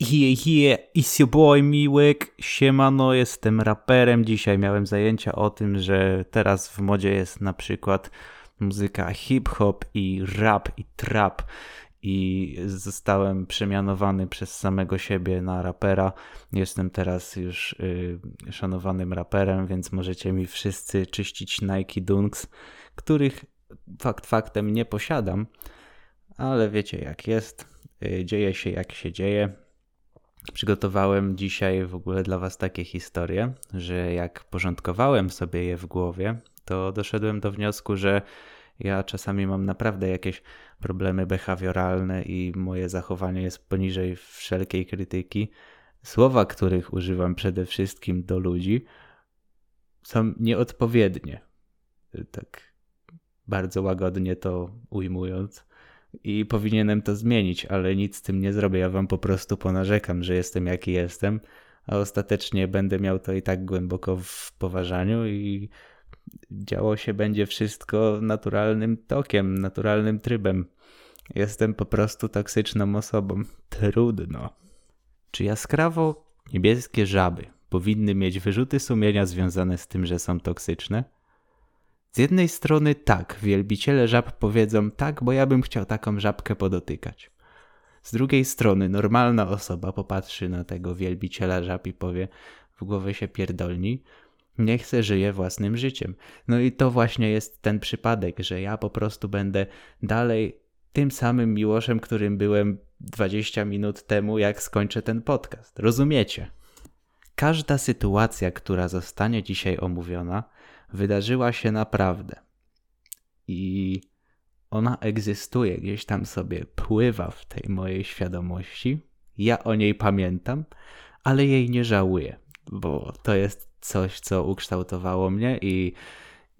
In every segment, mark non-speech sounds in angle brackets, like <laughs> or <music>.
Je, je, it's your boy Miłek, siemano, jestem raperem. Dzisiaj miałem zajęcia o tym, że teraz w modzie jest na przykład muzyka hip-hop i rap i trap i zostałem przemianowany przez samego siebie na rapera. Jestem teraz już y, szanowanym raperem, więc możecie mi wszyscy czyścić Nike Dunks, których fakt faktem nie posiadam, ale wiecie jak jest. Y, dzieje się jak się dzieje. Przygotowałem dzisiaj w ogóle dla Was takie historie, że jak porządkowałem sobie je w głowie, to doszedłem do wniosku, że ja czasami mam naprawdę jakieś problemy behawioralne i moje zachowanie jest poniżej wszelkiej krytyki. Słowa, których używam przede wszystkim do ludzi, są nieodpowiednie. Tak bardzo łagodnie to ujmując. I powinienem to zmienić, ale nic z tym nie zrobię. Ja wam po prostu ponarzekam, że jestem jaki jestem, a ostatecznie będę miał to i tak głęboko w poważaniu i działo się będzie wszystko naturalnym tokiem, naturalnym trybem. Jestem po prostu toksyczną osobą. Trudno. Czy jaskrawo niebieskie żaby powinny mieć wyrzuty sumienia związane z tym, że są toksyczne? Z jednej strony tak, wielbiciele żab powiedzą tak, bo ja bym chciał taką żabkę podotykać. Z drugiej strony normalna osoba popatrzy na tego wielbiciela żab i powie w głowę się pierdolni, nie chcę żyje własnym życiem. No i to właśnie jest ten przypadek, że ja po prostu będę dalej tym samym miłoszem, którym byłem 20 minut temu, jak skończę ten podcast. Rozumiecie? Każda sytuacja, która zostanie dzisiaj omówiona, wydarzyła się naprawdę. I ona egzystuje, gdzieś tam sobie pływa w tej mojej świadomości. Ja o niej pamiętam, ale jej nie żałuję, bo to jest coś, co ukształtowało mnie i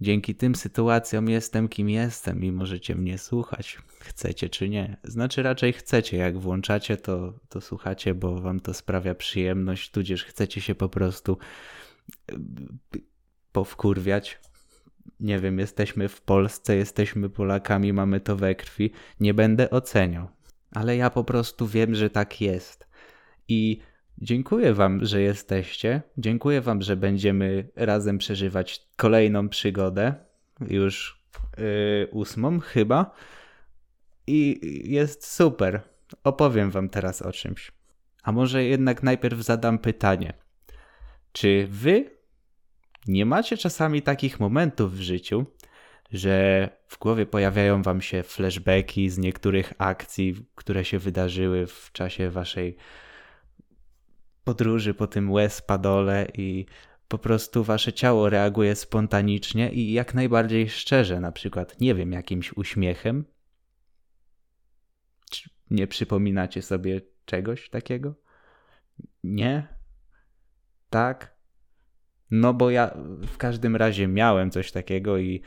dzięki tym sytuacjom jestem kim jestem i możecie mnie słuchać, chcecie czy nie. Znaczy raczej chcecie, jak włączacie to, to słuchacie, bo wam to sprawia przyjemność, tudzież chcecie się po prostu powkurwiać. Nie wiem, jesteśmy w Polsce, jesteśmy Polakami, mamy to we krwi. Nie będę oceniał, ale ja po prostu wiem, że tak jest. I dziękuję Wam, że jesteście. Dziękuję Wam, że będziemy razem przeżywać kolejną przygodę. Już yy, ósmą chyba. I jest super. Opowiem Wam teraz o czymś. A może jednak najpierw zadam pytanie. Czy Wy nie macie czasami takich momentów w życiu, że w głowie pojawiają wam się flashbacki z niektórych akcji, które się wydarzyły w czasie waszej podróży po tym łez padole i po prostu wasze ciało reaguje spontanicznie i jak najbardziej szczerze, na przykład, nie wiem, jakimś uśmiechem? Czy nie przypominacie sobie czegoś takiego? Nie? Tak? No bo ja w każdym razie miałem coś takiego i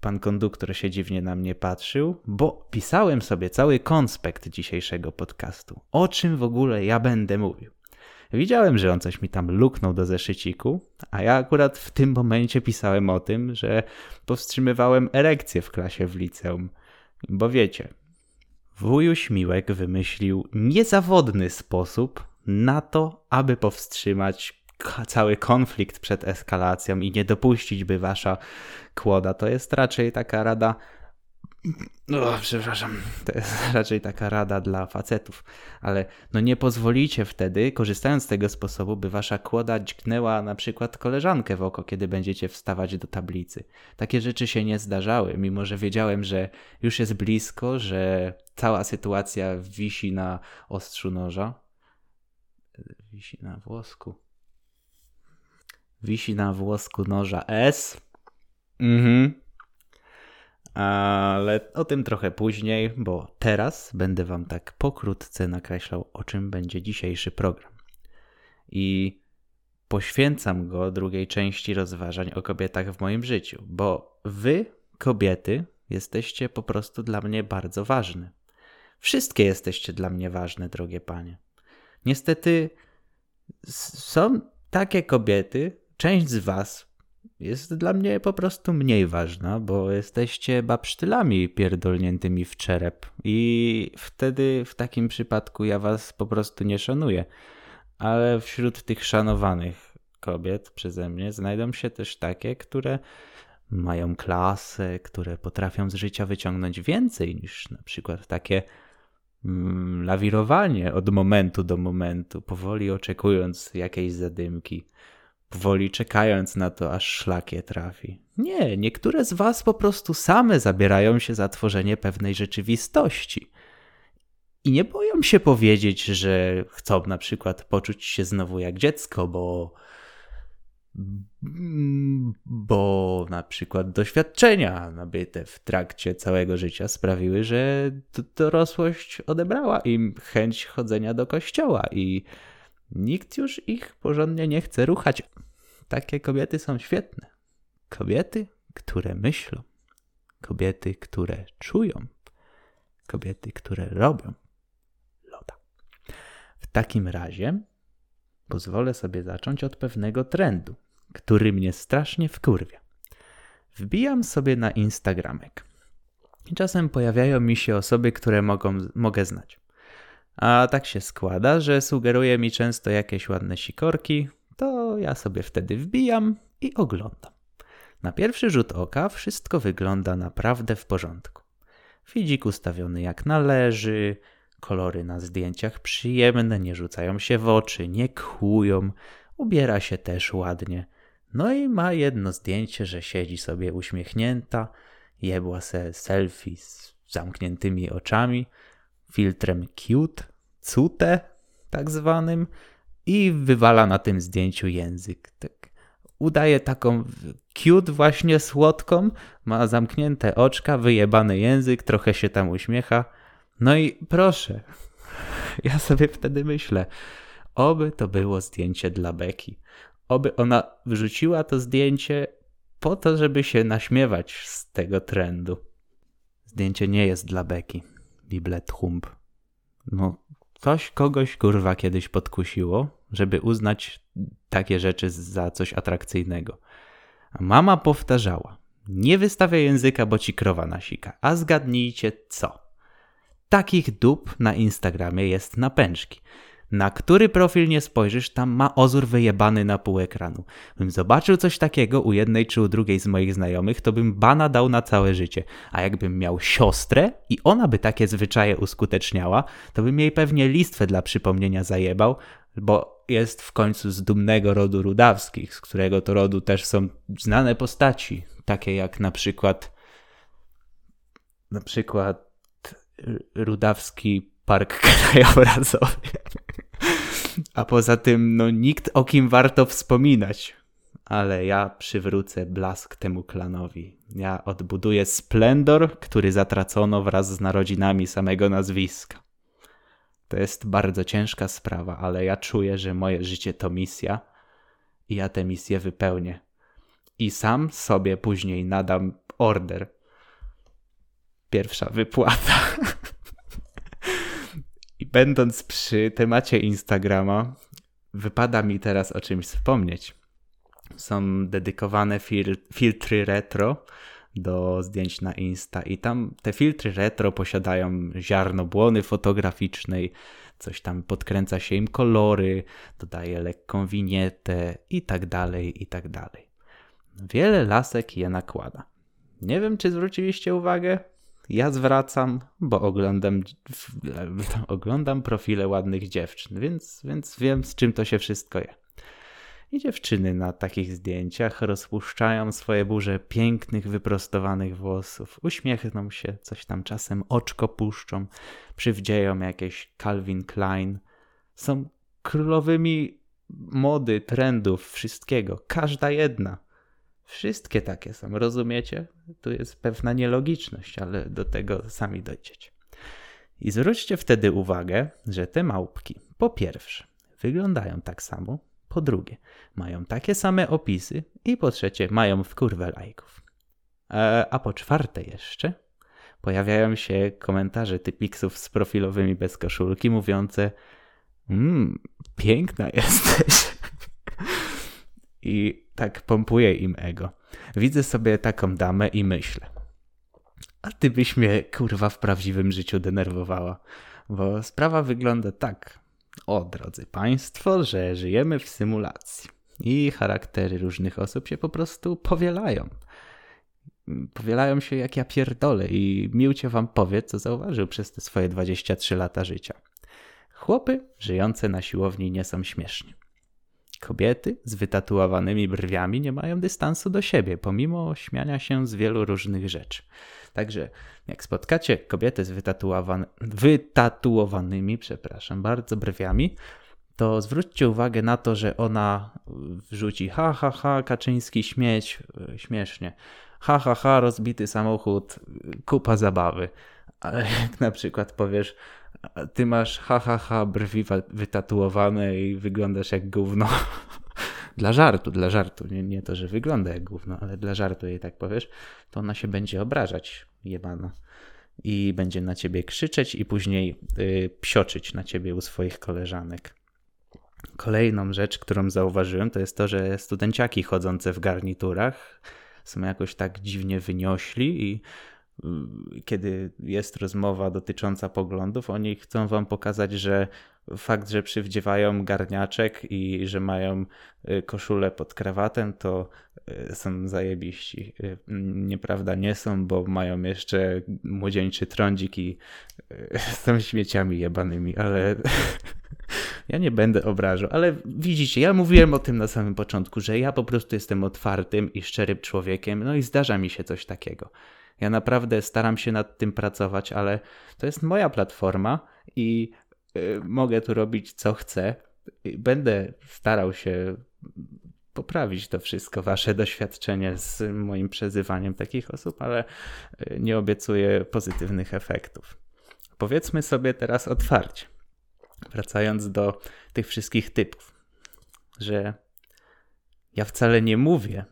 pan konduktor się dziwnie na mnie patrzył, bo pisałem sobie cały konspekt dzisiejszego podcastu. O czym w ogóle ja będę mówił. Widziałem, że on coś mi tam luknął do zeszyciku, a ja akurat w tym momencie pisałem o tym, że powstrzymywałem erekcję w klasie w liceum. Bo wiecie, wuju Śmiłek wymyślił niezawodny sposób na to, aby powstrzymać cały konflikt przed eskalacją i nie dopuścić, by wasza kłoda to jest raczej taka rada. No, przepraszam, to jest <laughs> raczej taka rada dla facetów, ale no nie pozwolicie wtedy, korzystając z tego sposobu, by wasza kłoda dźgnęła na przykład koleżankę w oko, kiedy będziecie wstawać do tablicy. Takie rzeczy się nie zdarzały, mimo że wiedziałem, że już jest blisko, że cała sytuacja wisi na ostrzu noża. Wisi na włosku wisi na włosku noża S. Mhm. Ale o tym trochę później, bo teraz będę Wam tak pokrótce nakreślał, o czym będzie dzisiejszy program. I poświęcam go drugiej części rozważań o kobietach w moim życiu, bo Wy, kobiety, jesteście po prostu dla mnie bardzo ważne. Wszystkie jesteście dla mnie ważne, drogie panie. Niestety są takie kobiety, część z Was jest dla mnie po prostu mniej ważna, bo jesteście babsztylami pierdolniętymi w czerep i wtedy w takim przypadku ja was po prostu nie szanuję. Ale wśród tych szanowanych kobiet przeze mnie znajdą się też takie, które mają klasę, które potrafią z życia wyciągnąć więcej niż na przykład takie mm, lawirowanie od momentu do momentu, powoli oczekując jakiejś zadymki, powoli czekając na to, aż szlak je trafi. Nie, niektóre z was po prostu same zabierają się za tworzenie pewnej rzeczywistości. I nie boją się powiedzieć, że chcą na przykład poczuć się znowu jak dziecko, bo bo na przykład doświadczenia nabyte w trakcie całego życia sprawiły, że dorosłość odebrała im chęć chodzenia do kościoła i nikt już ich porządnie nie chce ruchać. Takie kobiety są świetne. Kobiety, które myślą, kobiety, które czują, kobiety, które robią loda. W takim razie pozwolę sobie zacząć od pewnego trendu, który mnie strasznie wkurwia. Wbijam sobie na Instagramek. I czasem pojawiają mi się osoby, które mogą, mogę znać. A tak się składa, że sugeruje mi często jakieś ładne sikorki, to ja sobie wtedy wbijam i oglądam. Na pierwszy rzut oka wszystko wygląda naprawdę w porządku. Widzik ustawiony jak należy, Kolory na zdjęciach przyjemne, nie rzucają się w oczy, nie kłują, ubiera się też ładnie. No i ma jedno zdjęcie, że siedzi sobie uśmiechnięta, jebła se selfie z zamkniętymi oczami, filtrem cute, cute tak zwanym i wywala na tym zdjęciu język. Tak. Udaje taką cute właśnie słodką, ma zamknięte oczka, wyjebany język, trochę się tam uśmiecha no i proszę, <laughs> ja sobie wtedy myślę, oby to było zdjęcie dla Beki. Oby ona wrzuciła to zdjęcie po to, żeby się naśmiewać z tego trendu. Zdjęcie nie jest dla Beki. Biblet hump. No, coś kogoś kurwa kiedyś podkusiło, żeby uznać takie rzeczy za coś atrakcyjnego. Mama powtarzała: Nie wystawia języka, bo ci krowa nasika. A zgadnijcie co? Takich dup na Instagramie jest na pęczki. Na który profil nie spojrzysz, tam ma ozór wyjebany na pół ekranu. Bym zobaczył coś takiego u jednej czy u drugiej z moich znajomych, to bym bana dał na całe życie. A jakbym miał siostrę i ona by takie zwyczaje uskuteczniała, to bym jej pewnie listwę dla przypomnienia zajebał, bo jest w końcu z dumnego rodu rudawskich, z którego to rodu też są znane postaci, takie jak na przykład na przykład Rudawski Park <laughs> Krajobrazowy. A poza tym, no nikt o kim warto wspominać. Ale ja przywrócę blask temu klanowi. Ja odbuduję splendor, który zatracono wraz z narodzinami samego nazwiska. To jest bardzo ciężka sprawa, ale ja czuję, że moje życie to misja i ja tę misję wypełnię. I sam sobie później nadam order pierwsza wypłata. <laughs> Będąc przy temacie Instagrama, wypada mi teraz o czymś wspomnieć. Są dedykowane fil filtry retro do zdjęć na Insta i tam te filtry retro posiadają ziarno błony fotograficznej, coś tam podkręca się im kolory, dodaje lekką winietę i tak dalej, i tak dalej. Wiele lasek je nakłada. Nie wiem, czy zwróciliście uwagę, ja zwracam, bo oglądam, oglądam profile ładnych dziewczyn, więc, więc wiem z czym to się wszystko je. I dziewczyny na takich zdjęciach rozpuszczają swoje burze pięknych, wyprostowanych włosów, uśmiechną się, coś tam czasem oczko puszczą, przywdzieją jakieś Calvin Klein. Są królowymi mody, trendów, wszystkiego. Każda jedna. Wszystkie takie są, rozumiecie? Tu jest pewna nielogiczność, ale do tego sami dojdziecie. I zwróćcie wtedy uwagę, że te małpki, po pierwsze, wyglądają tak samo, po drugie, mają takie same opisy i po trzecie, mają w kurwę lajków. E, a po czwarte jeszcze, pojawiają się komentarze typiksów z profilowymi bez koszulki mówiące mmm, piękna jesteś. <laughs> I tak pompuje im ego. Widzę sobie taką damę i myślę. A ty byś mnie, kurwa, w prawdziwym życiu denerwowała. Bo sprawa wygląda tak. O, drodzy Państwo, że żyjemy w symulacji. I charaktery różnych osób się po prostu powielają. Powielają się jak ja pierdolę i miłcie wam powie, co zauważył przez te swoje 23 lata życia. Chłopy żyjące na siłowni nie są śmieszni. Kobiety z wytatuowanymi brwiami nie mają dystansu do siebie, pomimo śmiania się z wielu różnych rzeczy. Także jak spotkacie kobietę z wytatuowan wytatuowanymi, przepraszam bardzo, brwiami, to zwróćcie uwagę na to, że ona wrzuci ha, ha, ha, Kaczyński śmieć, śmiesznie, ha, ha, ha, rozbity samochód, kupa zabawy. Ale jak na przykład powiesz, ty masz ha, ha, ha, brwi wytatuowane i wyglądasz jak gówno. <laughs> dla żartu, dla żartu, nie, nie to, że wygląda jak gówno, ale dla żartu jej tak powiesz, to ona się będzie obrażać, jebana. I będzie na ciebie krzyczeć i później y, psioczyć na ciebie u swoich koleżanek. Kolejną rzecz, którą zauważyłem, to jest to, że studenciaki chodzące w garniturach są jakoś tak dziwnie wyniośli i kiedy jest rozmowa dotycząca poglądów, oni chcą wam pokazać, że fakt, że przywdziewają garniaczek i że mają y, koszulę pod krawatem, to y, są zajebiści. Nieprawda, nie są, bo mają jeszcze młodzieńczy trądzik i są śmieciami jebanymi, ale <laughs> Ja nie będę obrażał, ale widzicie, ja mówiłem o tym na samym początku, że ja po prostu jestem otwartym i szczerym człowiekiem, no i zdarza mi się coś takiego. Ja naprawdę staram się nad tym pracować, ale to jest moja platforma i y, mogę tu robić co chcę. Będę starał się poprawić to wszystko, wasze doświadczenie z moim przezywaniem takich osób, ale y, nie obiecuję pozytywnych efektów. Powiedzmy sobie teraz otwarcie wracając do tych wszystkich typów, że ja wcale nie mówię,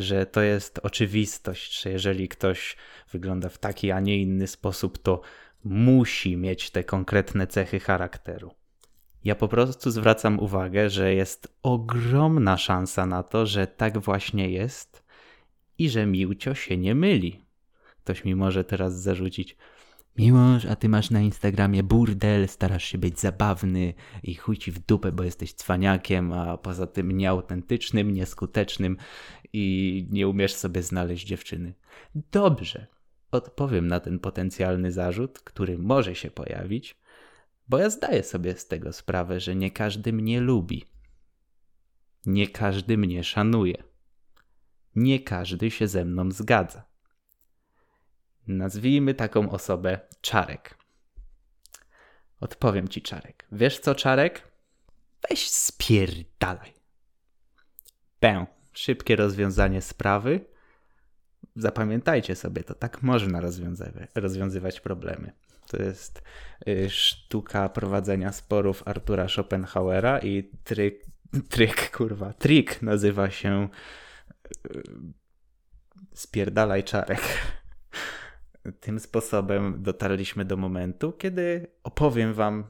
że to jest oczywistość, że jeżeli ktoś wygląda w taki, a nie inny sposób, to musi mieć te konkretne cechy charakteru. Ja po prostu zwracam uwagę, że jest ogromna szansa na to, że tak właśnie jest i że Miłcio się nie myli. Ktoś mi może teraz zarzucić, Miłosz, a ty masz na Instagramie burdel, starasz się być zabawny i chuj ci w dupę, bo jesteś cwaniakiem, a poza tym nieautentycznym, nieskutecznym i nie umiesz sobie znaleźć dziewczyny. Dobrze, odpowiem na ten potencjalny zarzut, który może się pojawić, bo ja zdaję sobie z tego sprawę, że nie każdy mnie lubi. Nie każdy mnie szanuje. Nie każdy się ze mną zgadza. Nazwijmy taką osobę Czarek. Odpowiem ci, Czarek. Wiesz co, Czarek? Weź spierdalaj. Pę. Szybkie rozwiązanie sprawy. Zapamiętajcie sobie to, tak można rozwiązywać problemy. To jest y, sztuka prowadzenia sporów Artura Schopenhauera i tryk, tryk kurwa, trik nazywa się y, spierdalaj czarek tym sposobem dotarliśmy do momentu, kiedy opowiem Wam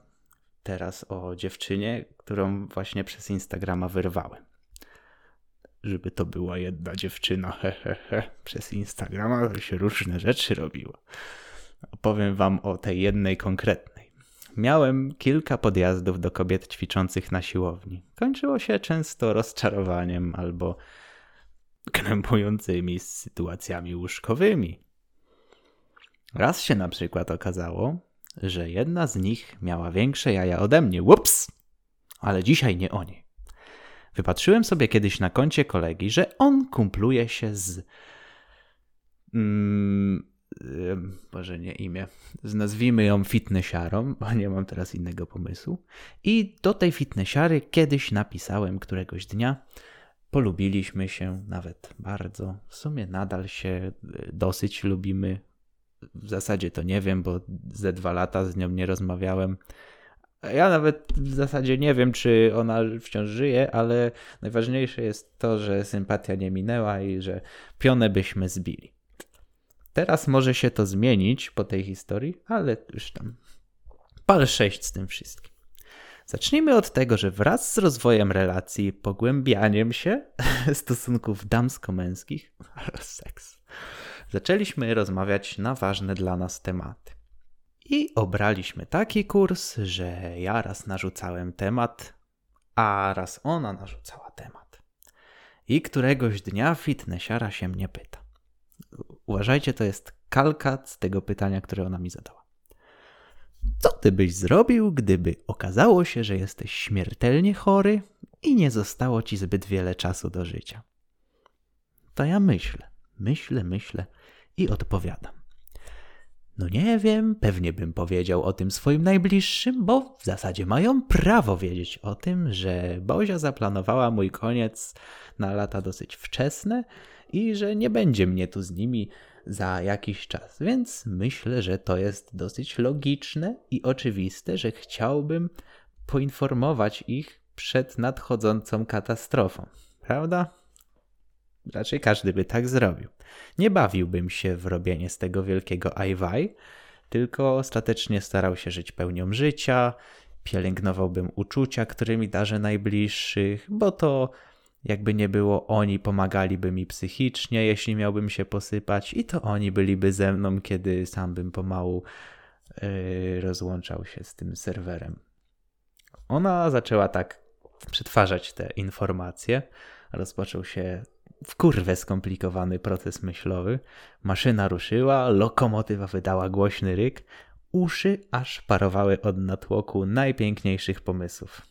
teraz o dziewczynie, którą właśnie przez Instagrama wyrwałem. Żeby to była jedna dziewczyna, hehehe, he, he. przez Instagrama się różne rzeczy robiło. Opowiem Wam o tej jednej konkretnej. Miałem kilka podjazdów do kobiet ćwiczących na siłowni. Kończyło się często rozczarowaniem albo krępującymi sytuacjami łóżkowymi. Raz się na przykład okazało, że jedna z nich miała większe jaja ode mnie. Ups! Ale dzisiaj nie o niej. Wypatrzyłem sobie kiedyś na koncie kolegi, że on kumpluje się z. Mm, Boże, nie imię. Nazwijmy ją fitnessiarą, bo nie mam teraz innego pomysłu. I do tej fitnessiary kiedyś napisałem któregoś dnia. Polubiliśmy się nawet bardzo. W sumie nadal się dosyć lubimy w zasadzie to nie wiem, bo ze dwa lata z nią nie rozmawiałem. Ja nawet w zasadzie nie wiem, czy ona wciąż żyje, ale najważniejsze jest to, że sympatia nie minęła i że pionę byśmy zbili. Teraz może się to zmienić po tej historii, ale już tam pal sześć z tym wszystkim. Zacznijmy od tego, że wraz z rozwojem relacji pogłębianiem się <laughs> stosunków damsko-męskich, seks, zaczęliśmy rozmawiać na ważne dla nas tematy. I obraliśmy taki kurs, że ja raz narzucałem temat, a raz ona narzucała temat. I któregoś dnia fitnessiara się mnie pyta. Uważajcie, to jest kalkat z tego pytania, które ona mi zadała. Co ty byś zrobił, gdyby okazało się, że jesteś śmiertelnie chory i nie zostało ci zbyt wiele czasu do życia? To ja myślę, myślę, myślę i odpowiadam. No nie wiem, pewnie bym powiedział o tym swoim najbliższym, bo w zasadzie mają prawo wiedzieć o tym, że Bozia zaplanowała mój koniec na lata dosyć wczesne i że nie będzie mnie tu z nimi za jakiś czas. Więc myślę, że to jest dosyć logiczne i oczywiste, że chciałbym poinformować ich przed nadchodzącą katastrofą. Prawda? Raczej każdy by tak zrobił. Nie bawiłbym się w robienie z tego wielkiego ajwaj, tylko ostatecznie starał się żyć pełnią życia, pielęgnowałbym uczucia, którymi darzę najbliższych, bo to jakby nie było, oni pomagaliby mi psychicznie, jeśli miałbym się posypać, i to oni byliby ze mną, kiedy sam bym pomału yy, rozłączał się z tym serwerem. Ona zaczęła tak przetwarzać te informacje. Rozpoczął się w kurwę skomplikowany proces myślowy. Maszyna ruszyła, lokomotywa wydała głośny ryk, uszy aż parowały od natłoku najpiękniejszych pomysłów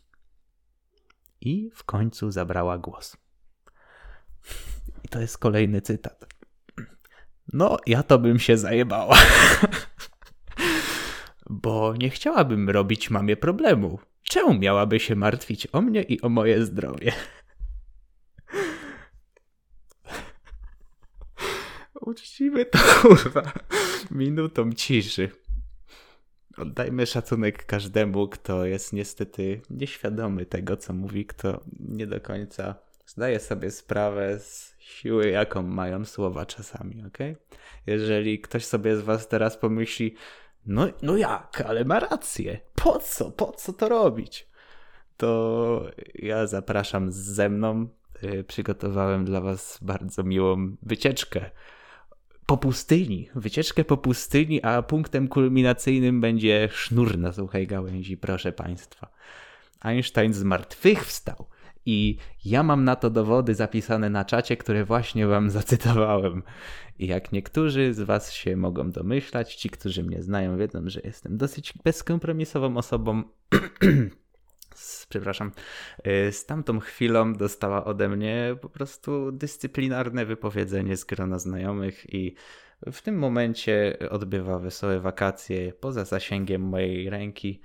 i w końcu zabrała głos. I to jest kolejny cytat. No, ja to bym się zajebała. <laughs> Bo nie chciałabym robić mamie problemu. Czemu miałaby się martwić o mnie i o moje zdrowie? Uczcimy to, <laughs> kurwa, minutą ciszy. Oddajmy szacunek każdemu, kto jest niestety nieświadomy tego, co mówi, kto nie do końca zdaje sobie sprawę z siły, jaką mają słowa czasami, ok? Jeżeli ktoś sobie z was teraz pomyśli, no, no jak, ale ma rację, po co, po co to robić? To ja zapraszam ze mną. Y, przygotowałem dla was bardzo miłą wycieczkę po pustyni, wycieczkę po pustyni, a punktem kulminacyjnym będzie sznur na suchej gałęzi, proszę Państwa. Einstein zmartwychwstał i ja mam na to dowody zapisane na czacie, które właśnie Wam <laughs> zacytowałem. I jak niektórzy z Was się mogą domyślać, ci, którzy mnie znają, wiedzą, że jestem dosyć bezkompromisową osobą. <clears throat> przepraszam, y, z tamtą chwilą dostała ode mnie po prostu dyscyplinarne wypowiedzenie z grona znajomych i w tym momencie odbywa wesołe wakacje poza zasięgiem mojej ręki,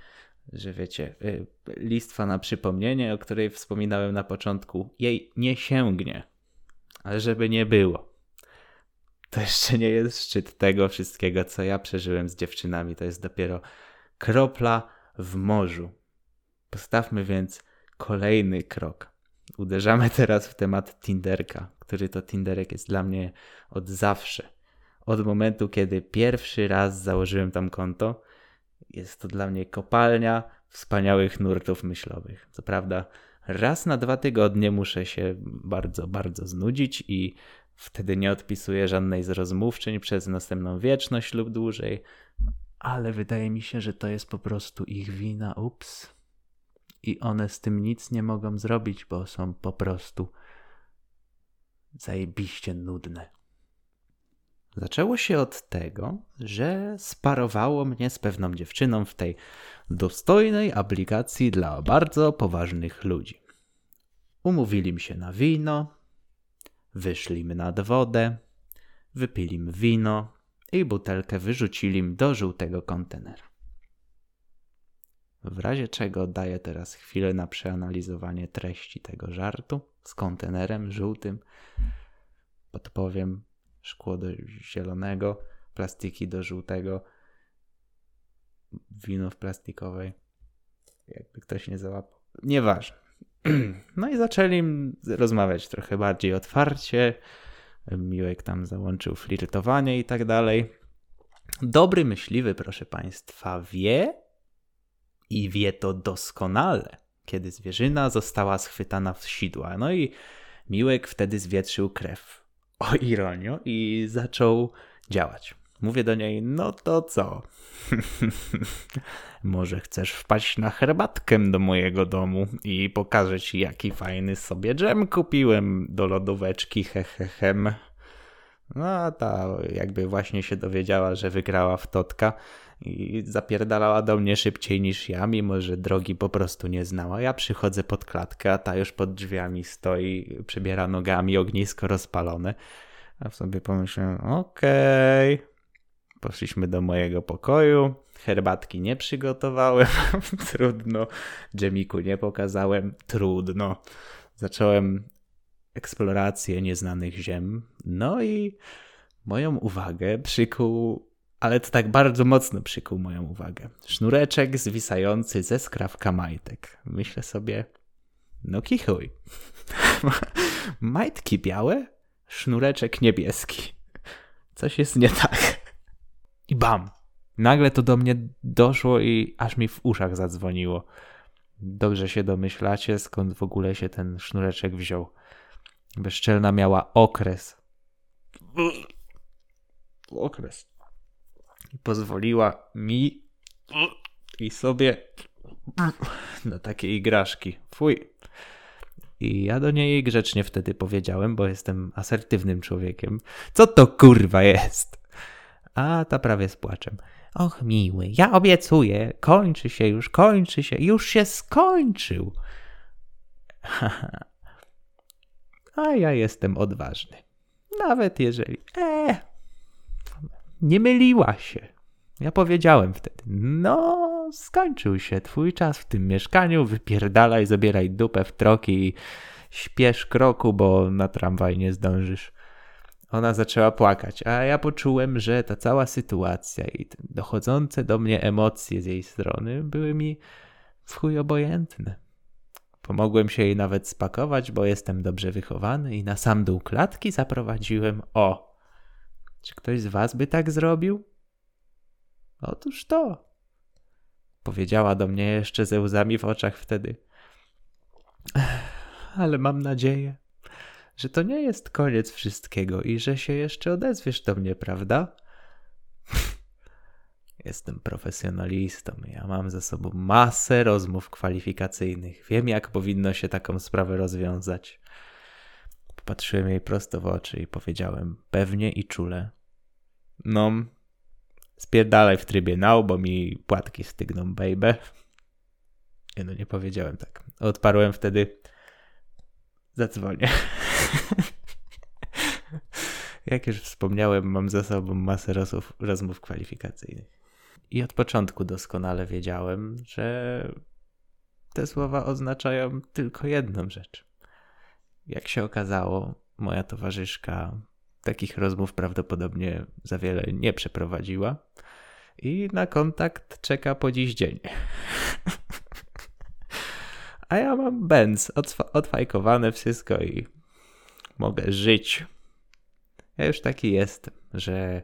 że wiecie, y, listwa na przypomnienie, o której wspominałem na początku, jej nie sięgnie, ale żeby nie było. To jeszcze nie jest szczyt tego wszystkiego, co ja przeżyłem z dziewczynami. To jest dopiero kropla w morzu. Postawmy więc kolejny krok. Uderzamy teraz w temat Tinderka, który to Tinderek jest dla mnie od zawsze. Od momentu, kiedy pierwszy raz założyłem tam konto, jest to dla mnie kopalnia wspaniałych nurtów myślowych. Co prawda, raz na dwa tygodnie muszę się bardzo, bardzo znudzić i wtedy nie odpisuję żadnej z rozmówczyń przez następną wieczność lub dłużej, ale wydaje mi się, że to jest po prostu ich wina. Ups i one z tym nic nie mogą zrobić, bo są po prostu zajebiście nudne. Zaczęło się od tego, że sparowało mnie z pewną dziewczyną w tej dostojnej aplikacji dla bardzo poważnych ludzi. Umówili się na wino, wyszli nad wodę, wypili wino i butelkę wyrzucili do żółtego kontenera. W razie czego daję teraz chwilę na przeanalizowanie treści tego żartu z kontenerem żółtym. Podpowiem szkło do zielonego, plastiki do żółtego, wino w plastikowej. Jakby ktoś nie załapał. Nieważne. <clears throat> No i zaczęli rozmawiać trochę bardziej otwarcie. Miłek tam załączył flirtowanie i tak dalej. Dobry myśliwy, proszę Państwa, wie, i wie to doskonale, kiedy zwierzyna została schwytana w sidła. No i Miłek wtedy zwietrzył krew. O ironio i zaczął działać. Mówię do niej, no to co? <laughs> Może chcesz wpaść na herbatkę do mojego domu i pokażę ci, jaki fajny sobie dżem kupiłem do lodóweczki, hehechem. No a ta jakby właśnie się dowiedziała, że wygrała w Totka i zapierdalała do mnie szybciej niż ja, mimo że drogi po prostu nie znała. Ja przychodzę pod klatkę, a ta już pod drzwiami stoi, przebiera nogami, ognisko rozpalone. A sobie pomyślałem, okej. Okay. Poszliśmy do mojego pokoju. Herbatki nie przygotowałem, <laughs> trudno. Dżemiku nie pokazałem, trudno. Zacząłem eksplorację nieznanych ziem. No i moją uwagę przykuł, ale to tak bardzo mocno przykuł moją uwagę. Sznureczek zwisający ze skrawka majtek. Myślę sobie, no kichuj. <laughs> Majtki białe, sznureczek niebieski. Coś jest nie tak. I bam! Nagle to do mnie doszło i aż mi w uszach zadzwoniło. Dobrze się domyślacie, skąd w ogóle się ten sznureczek wziął. Bezczelna miała okres. Okres. I pozwoliła mi i sobie na takie igraszki. Fuj. I ja do niej grzecznie wtedy powiedziałem, bo jestem asertywnym człowiekiem. Co to kurwa jest? A ta prawie z płaczem. Och, miły, ja obiecuję, kończy się już, kończy się, już się skończył. <laughs> A ja jestem odważny. Nawet jeżeli. E, nie myliła się. Ja powiedziałem wtedy, no, skończył się twój czas w tym mieszkaniu, wypierdalaj, zabieraj dupę w troki i śpiesz kroku, bo na tramwaj nie zdążysz. Ona zaczęła płakać, a ja poczułem, że ta cała sytuacja i dochodzące do mnie emocje z jej strony były mi w chuj obojętne. Pomogłem się jej nawet spakować, bo jestem dobrze wychowany i na sam dół klatki zaprowadziłem o. Czy ktoś z was by tak zrobił? Otóż to. Powiedziała do mnie jeszcze ze łzami w oczach wtedy. Ale mam nadzieję, że to nie jest koniec wszystkiego i że się jeszcze odezwiesz do mnie, prawda? Jestem profesjonalistą. Ja mam ze sobą masę rozmów kwalifikacyjnych. Wiem, jak powinno się taką sprawę rozwiązać. Popatrzyłem jej prosto w oczy i powiedziałem pewnie i czule. No, spierdalaj w trybie now, bo mi płatki stygną, baby. Nie no, nie powiedziałem tak. Odparłem wtedy zadzwonię. <laughs> Jak już wspomniałem, mam za sobą masę rozmów, rozmów kwalifikacyjnych. I od początku doskonale wiedziałem, że te słowa oznaczają tylko jedną rzecz. Jak się okazało, moja towarzyszka takich rozmów prawdopodobnie za wiele nie przeprowadziła i na kontakt czeka po dziś dzień. <laughs> A ja mam Benz, odfajkowane wszystko i mogę żyć. Ja już taki jestem, że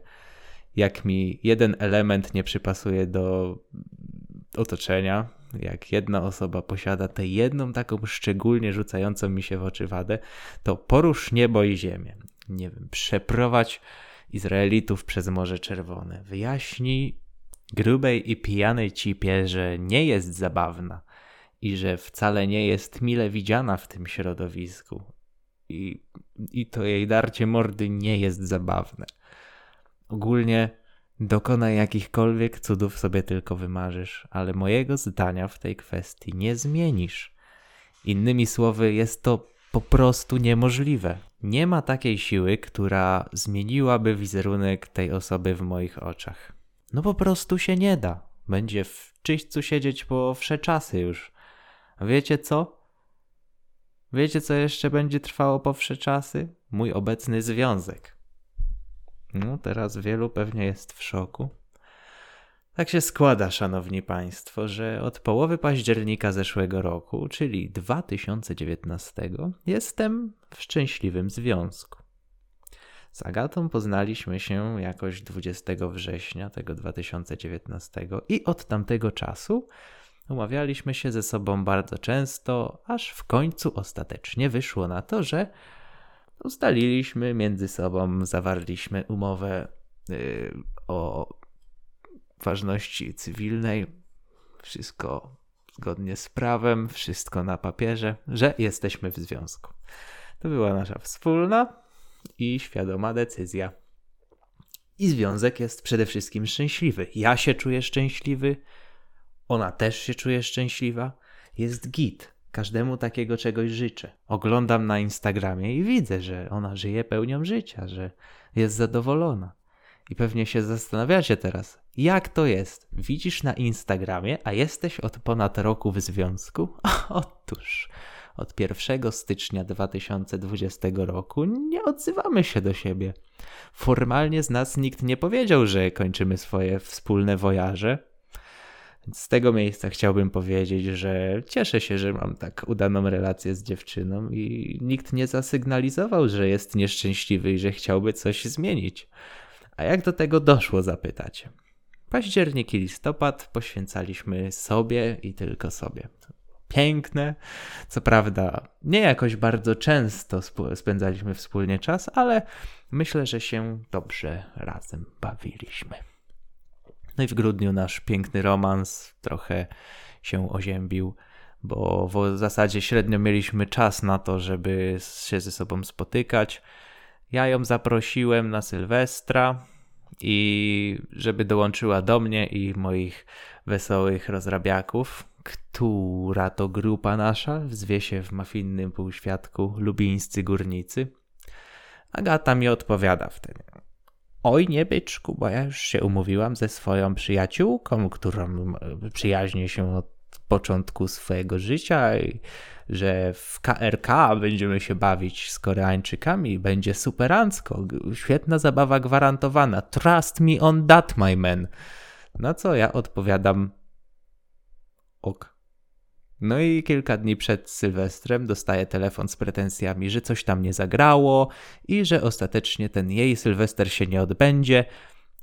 jak mi jeden element nie przypasuje do otoczenia, jak jedna osoba posiada tę jedną taką szczególnie rzucającą mi się w oczy wadę, to porusz niebo i ziemię. Nie wiem, przeprowadź Izraelitów przez Morze Czerwone. Wyjaśnij grubej i pijanej cipie, że nie jest zabawna i że wcale nie jest mile widziana w tym środowisku. I, i to jej darcie mordy nie jest zabawne. Ogólnie dokonaj jakichkolwiek cudów sobie tylko wymarzysz, ale mojego zdania w tej kwestii nie zmienisz. Innymi słowy, jest to po prostu niemożliwe. Nie ma takiej siły, która zmieniłaby wizerunek tej osoby w moich oczach. No po prostu się nie da. Będzie w czyśćcu siedzieć po wsze czasy już. A wiecie co? Wiecie co jeszcze będzie trwało po wsze czasy? Mój obecny związek. No, teraz wielu pewnie jest w szoku. Tak się składa, szanowni państwo, że od połowy października zeszłego roku, czyli 2019, jestem w szczęśliwym związku. Z Agatą poznaliśmy się jakoś 20 września tego 2019 i od tamtego czasu Umawialiśmy się ze sobą bardzo często, aż w końcu ostatecznie wyszło na to, że ustaliliśmy między sobą, zawarliśmy umowę yy, o ważności cywilnej. Wszystko zgodnie z prawem, wszystko na papierze, że jesteśmy w związku. To była nasza wspólna i świadoma decyzja. I związek jest przede wszystkim szczęśliwy. Ja się czuję szczęśliwy, ona też się czuje szczęśliwa. Jest git. Każdemu takiego czegoś życzę. Oglądam na Instagramie i widzę, że ona żyje pełnią życia, że jest zadowolona. I pewnie się zastanawiacie teraz, jak to jest? Widzisz na Instagramie, a jesteś od ponad roku w związku? <laughs> Otóż od 1 stycznia 2020 roku nie odzywamy się do siebie. Formalnie z nas nikt nie powiedział, że kończymy swoje wspólne wojaże. Z tego miejsca chciałbym powiedzieć, że cieszę się, że mam tak udaną relację z dziewczyną i nikt nie zasygnalizował, że jest nieszczęśliwy i że chciałby coś zmienić. A jak do tego doszło, zapytacie? Październik i listopad poświęcaliśmy sobie i tylko sobie. Piękne, co prawda nie jakoś bardzo często spędzaliśmy wspólnie czas, ale myślę, że się dobrze razem bawiliśmy. No i w grudniu nasz piękny romans trochę się oziębił, bo w zasadzie średnio mieliśmy czas na to, żeby się ze sobą spotykać. Ja ją zaprosiłem na Sylwestra i żeby dołączyła do mnie i moich wesołych rozrabiaków, która to grupa nasza zwie się w mafinnym półświadku Lubińscy Górnicy. Agata mi odpowiada wtedy. Oj, nie byczku, bo ja już się umówiłam ze swoją przyjaciółką, którą przyjaźnię się od początku swojego życia że w KRK będziemy się bawić z Koreańczykami, będzie superancko, świetna zabawa gwarantowana. Trust me on that, my man. Na co ja odpowiadam ok. No i kilka dni przed Sylwestrem dostaję telefon z pretensjami, że coś tam nie zagrało i że ostatecznie ten jej Sylwester się nie odbędzie,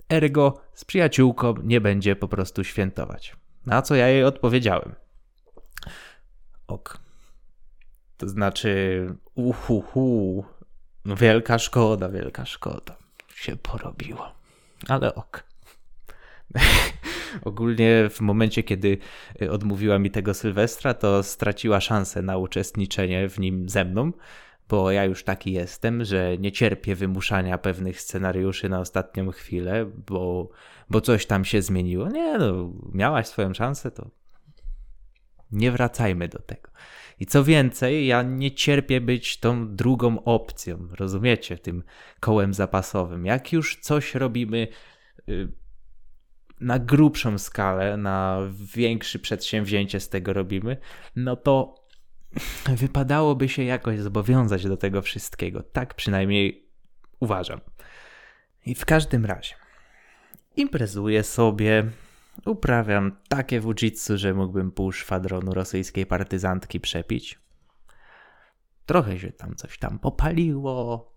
ergo z przyjaciółką nie będzie po prostu świętować. Na co ja jej odpowiedziałem. Ok. To znaczy, uhuhu, no wielka szkoda, wielka szkoda. Się porobiło. Ale ok. <laughs> Ogólnie w momencie, kiedy y, odmówiła mi tego Sylwestra, to straciła szansę na uczestniczenie w nim ze mną, bo ja już taki jestem, że nie cierpię wymuszania pewnych scenariuszy na ostatnią chwilę, bo, bo coś tam się zmieniło. Nie, no, miałaś swoją szansę, to nie wracajmy do tego. I co więcej, ja nie cierpię być tą drugą opcją, rozumiecie, tym kołem zapasowym. Jak już coś robimy y, na grubszą skalę, na większe przedsięwzięcie z tego robimy, no to wypadałoby się jakoś zobowiązać do tego wszystkiego. Tak przynajmniej uważam. I w każdym razie imprezuję sobie, uprawiam takie wujitsu, że mógłbym pół szwadronu rosyjskiej partyzantki przepić. Trochę się tam coś tam popaliło.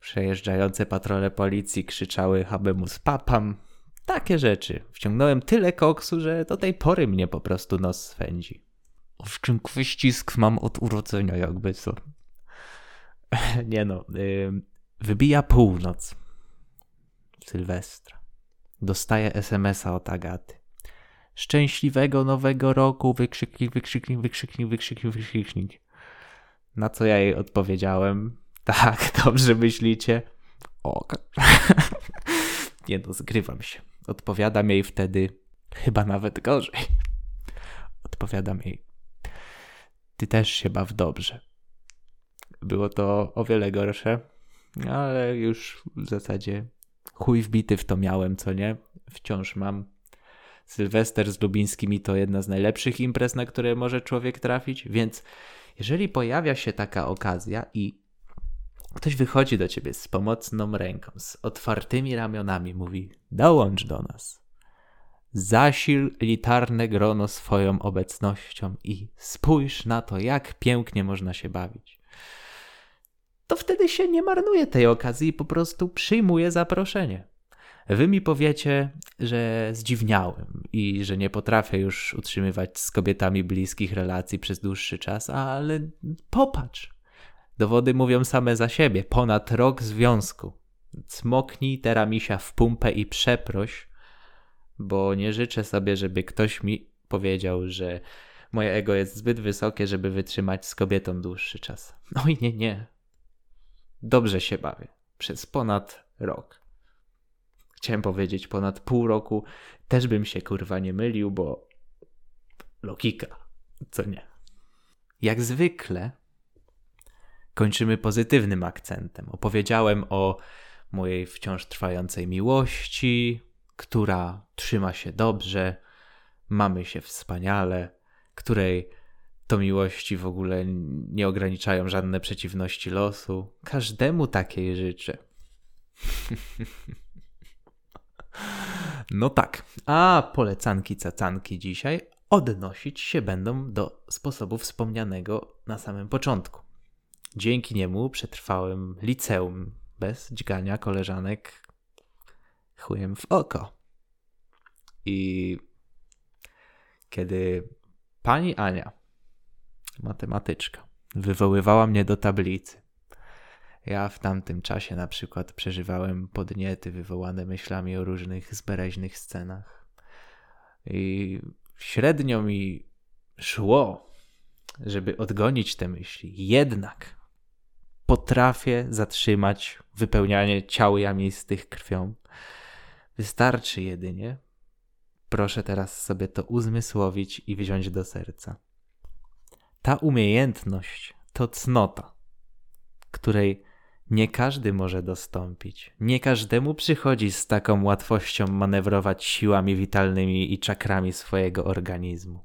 Przejeżdżające patrole policji krzyczały habemus papam. Takie rzeczy. Wciągnąłem tyle koksu, że do tej pory mnie po prostu nos swędzi. W czym wyścisk mam od urodzenia, jakby co. <laughs> Nie no. Yy, wybija północ. Sylwestra. Dostaję SMS-a od Agaty. Szczęśliwego nowego roku, wykrzyknik, wykrzyknik, wykrzyknik, wykrzyknik, wykrzyknik. Na co ja jej odpowiedziałem? <laughs> Tak, dobrze myślicie? O, <laughs> nie no, zgrywam się. Odpowiadam jej wtedy, chyba nawet gorzej. Odpowiadam jej, ty też się baw dobrze. Było to o wiele gorsze, ale już w zasadzie chuj wbity w to miałem, co nie? Wciąż mam. Sylwester z Lubińskimi to jedna z najlepszych imprez, na które może człowiek trafić, więc jeżeli pojawia się taka okazja i Ktoś wychodzi do ciebie z pomocną ręką, z otwartymi ramionami, mówi: Dołącz do nas. Zasil litarne grono swoją obecnością i spójrz na to, jak pięknie można się bawić. To wtedy się nie marnuje tej okazji i po prostu przyjmuje zaproszenie. Wy mi powiecie, że zdziwniałem i że nie potrafię już utrzymywać z kobietami bliskich relacji przez dłuższy czas, ale popatrz. Dowody mówią same za siebie. Ponad rok związku. Cmoknij teramisia w pumpę i przeproś, bo nie życzę sobie, żeby ktoś mi powiedział, że moje ego jest zbyt wysokie, żeby wytrzymać z kobietą dłuższy czas. Oj, nie, nie. Dobrze się bawię. Przez ponad rok. Chciałem powiedzieć ponad pół roku. Też bym się kurwa nie mylił, bo logika, co nie. Jak zwykle kończymy pozytywnym akcentem. Opowiedziałem o mojej wciąż trwającej miłości, która trzyma się dobrze, mamy się wspaniale, której to miłości w ogóle nie ograniczają żadne przeciwności losu. Każdemu takiej życzę. No tak, a polecanki cacanki dzisiaj odnosić się będą do sposobu wspomnianego na samym początku. Dzięki niemu przetrwałem liceum bez dźgania koleżanek chujem w oko. I kiedy pani Ania, matematyczka, wywoływała mnie do tablicy, ja w tamtym czasie na przykład przeżywałem podniety wywołane myślami o różnych zbereźnych scenach. I średnio mi szło, żeby odgonić te myśli. Jednak potrafię zatrzymać wypełnianie ciał jamistych krwią. Wystarczy jedynie, proszę teraz sobie to uzmysłowić i wziąć do serca. Ta umiejętność to cnota, której nie każdy może dostąpić. Nie każdemu przychodzi z taką łatwością manewrować siłami witalnymi i czakrami swojego organizmu.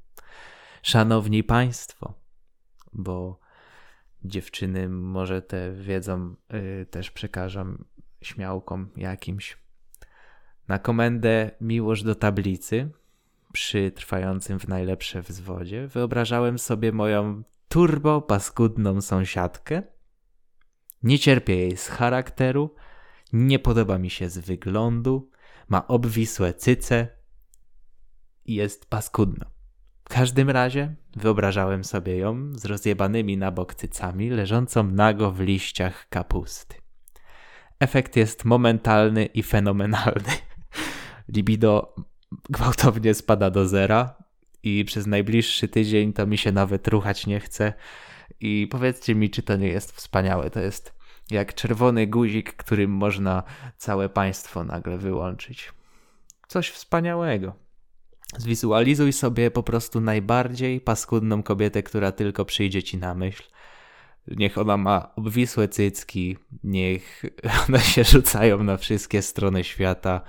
Szanowni Państwo, bo dziewczyny może te wiedzą yy, też przekażą śmiałkom jakimś. Na komendę miłość do tablicy przy trwającym w najlepsze wzwodzie wyobrażałem sobie moją turbo paskudną sąsiadkę, nie cierpię jej z charakteru, nie podoba mi się z wyglądu, ma obwisłe cyce i jest paskudna. W każdym razie wyobrażałem sobie ją z rozjebanymi na bok cycami, leżącą nago w liściach kapusty. Efekt jest momentalny i fenomenalny. <laughs> Libido gwałtownie spada do zera i przez najbliższy tydzień to mi się nawet ruchać nie chce. I powiedzcie mi, czy to nie jest wspaniałe. To jest jak czerwony guzik, którym można całe państwo nagle wyłączyć. Coś wspaniałego. Zwizualizuj sobie po prostu najbardziej paskudną kobietę, która tylko przyjdzie ci na myśl. Niech ona ma obwisłe cycki, niech <laughs> one się rzucają na wszystkie strony świata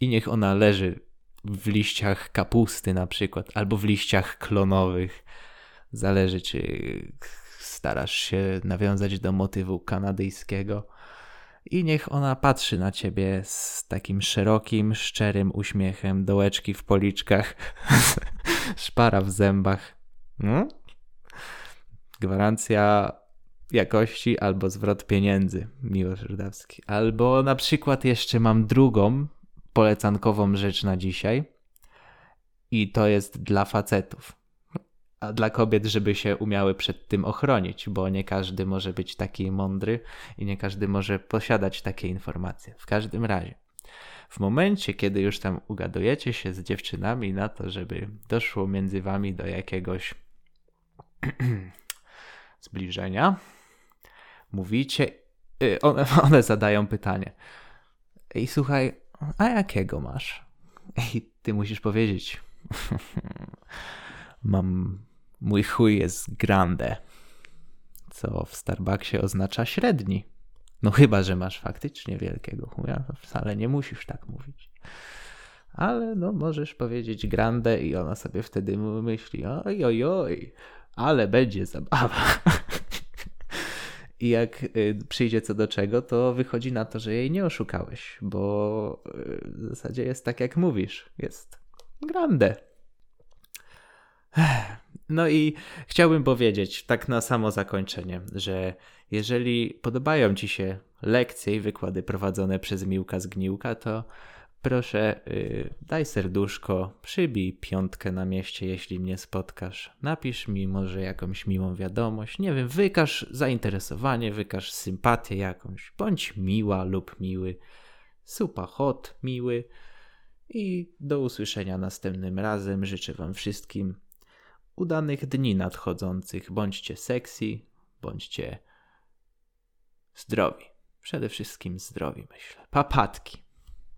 i niech ona leży w liściach kapusty na przykład, albo w liściach klonowych. Zależy, czy starasz się nawiązać do motywu kanadyjskiego. I niech ona patrzy na ciebie z takim szerokim, szczerym uśmiechem, dołeczki w policzkach, <laughs> szpara w zębach. No? Gwarancja jakości albo zwrot pieniędzy, Miłosz Rudawski. Albo na przykład jeszcze mam drugą polecankową rzecz na dzisiaj i to jest dla facetów dla kobiet, żeby się umiały przed tym ochronić, bo nie każdy może być taki mądry i nie każdy może posiadać takie informacje. W każdym razie, w momencie, kiedy już tam ugadujecie się z dziewczynami na to, żeby doszło między wami do jakiegoś <clears throat> zbliżenia, mówicie, one, <laughs> one zadają pytanie. I słuchaj, a jakiego masz? I ty musisz powiedzieć. <laughs> Mam Mój chuj jest grande, co w Starbucksie oznacza średni. No chyba, że masz faktycznie wielkiego chuja, wcale nie musisz tak mówić. Ale no możesz powiedzieć grande i ona sobie wtedy myśli, oj, oj, oj, ale będzie zabawa. I jak y, przyjdzie co do czego, to wychodzi na to, że jej nie oszukałeś, bo y, w zasadzie jest tak jak mówisz, jest grande. No i chciałbym powiedzieć, tak na samo zakończenie, że jeżeli podobają Ci się lekcje i wykłady prowadzone przez Miłka Zgniłka, to proszę yy, daj serduszko, przybij piątkę na mieście, jeśli mnie spotkasz. Napisz mi może jakąś miłą wiadomość. Nie wiem, wykaż zainteresowanie, wykaż sympatię jakąś. Bądź miła lub miły. Supa hot, miły. I do usłyszenia następnym razem. Życzę Wam wszystkim udanych dni nadchodzących. Bądźcie sexy, bądźcie zdrowi. Przede wszystkim zdrowi, myślę. Papatki.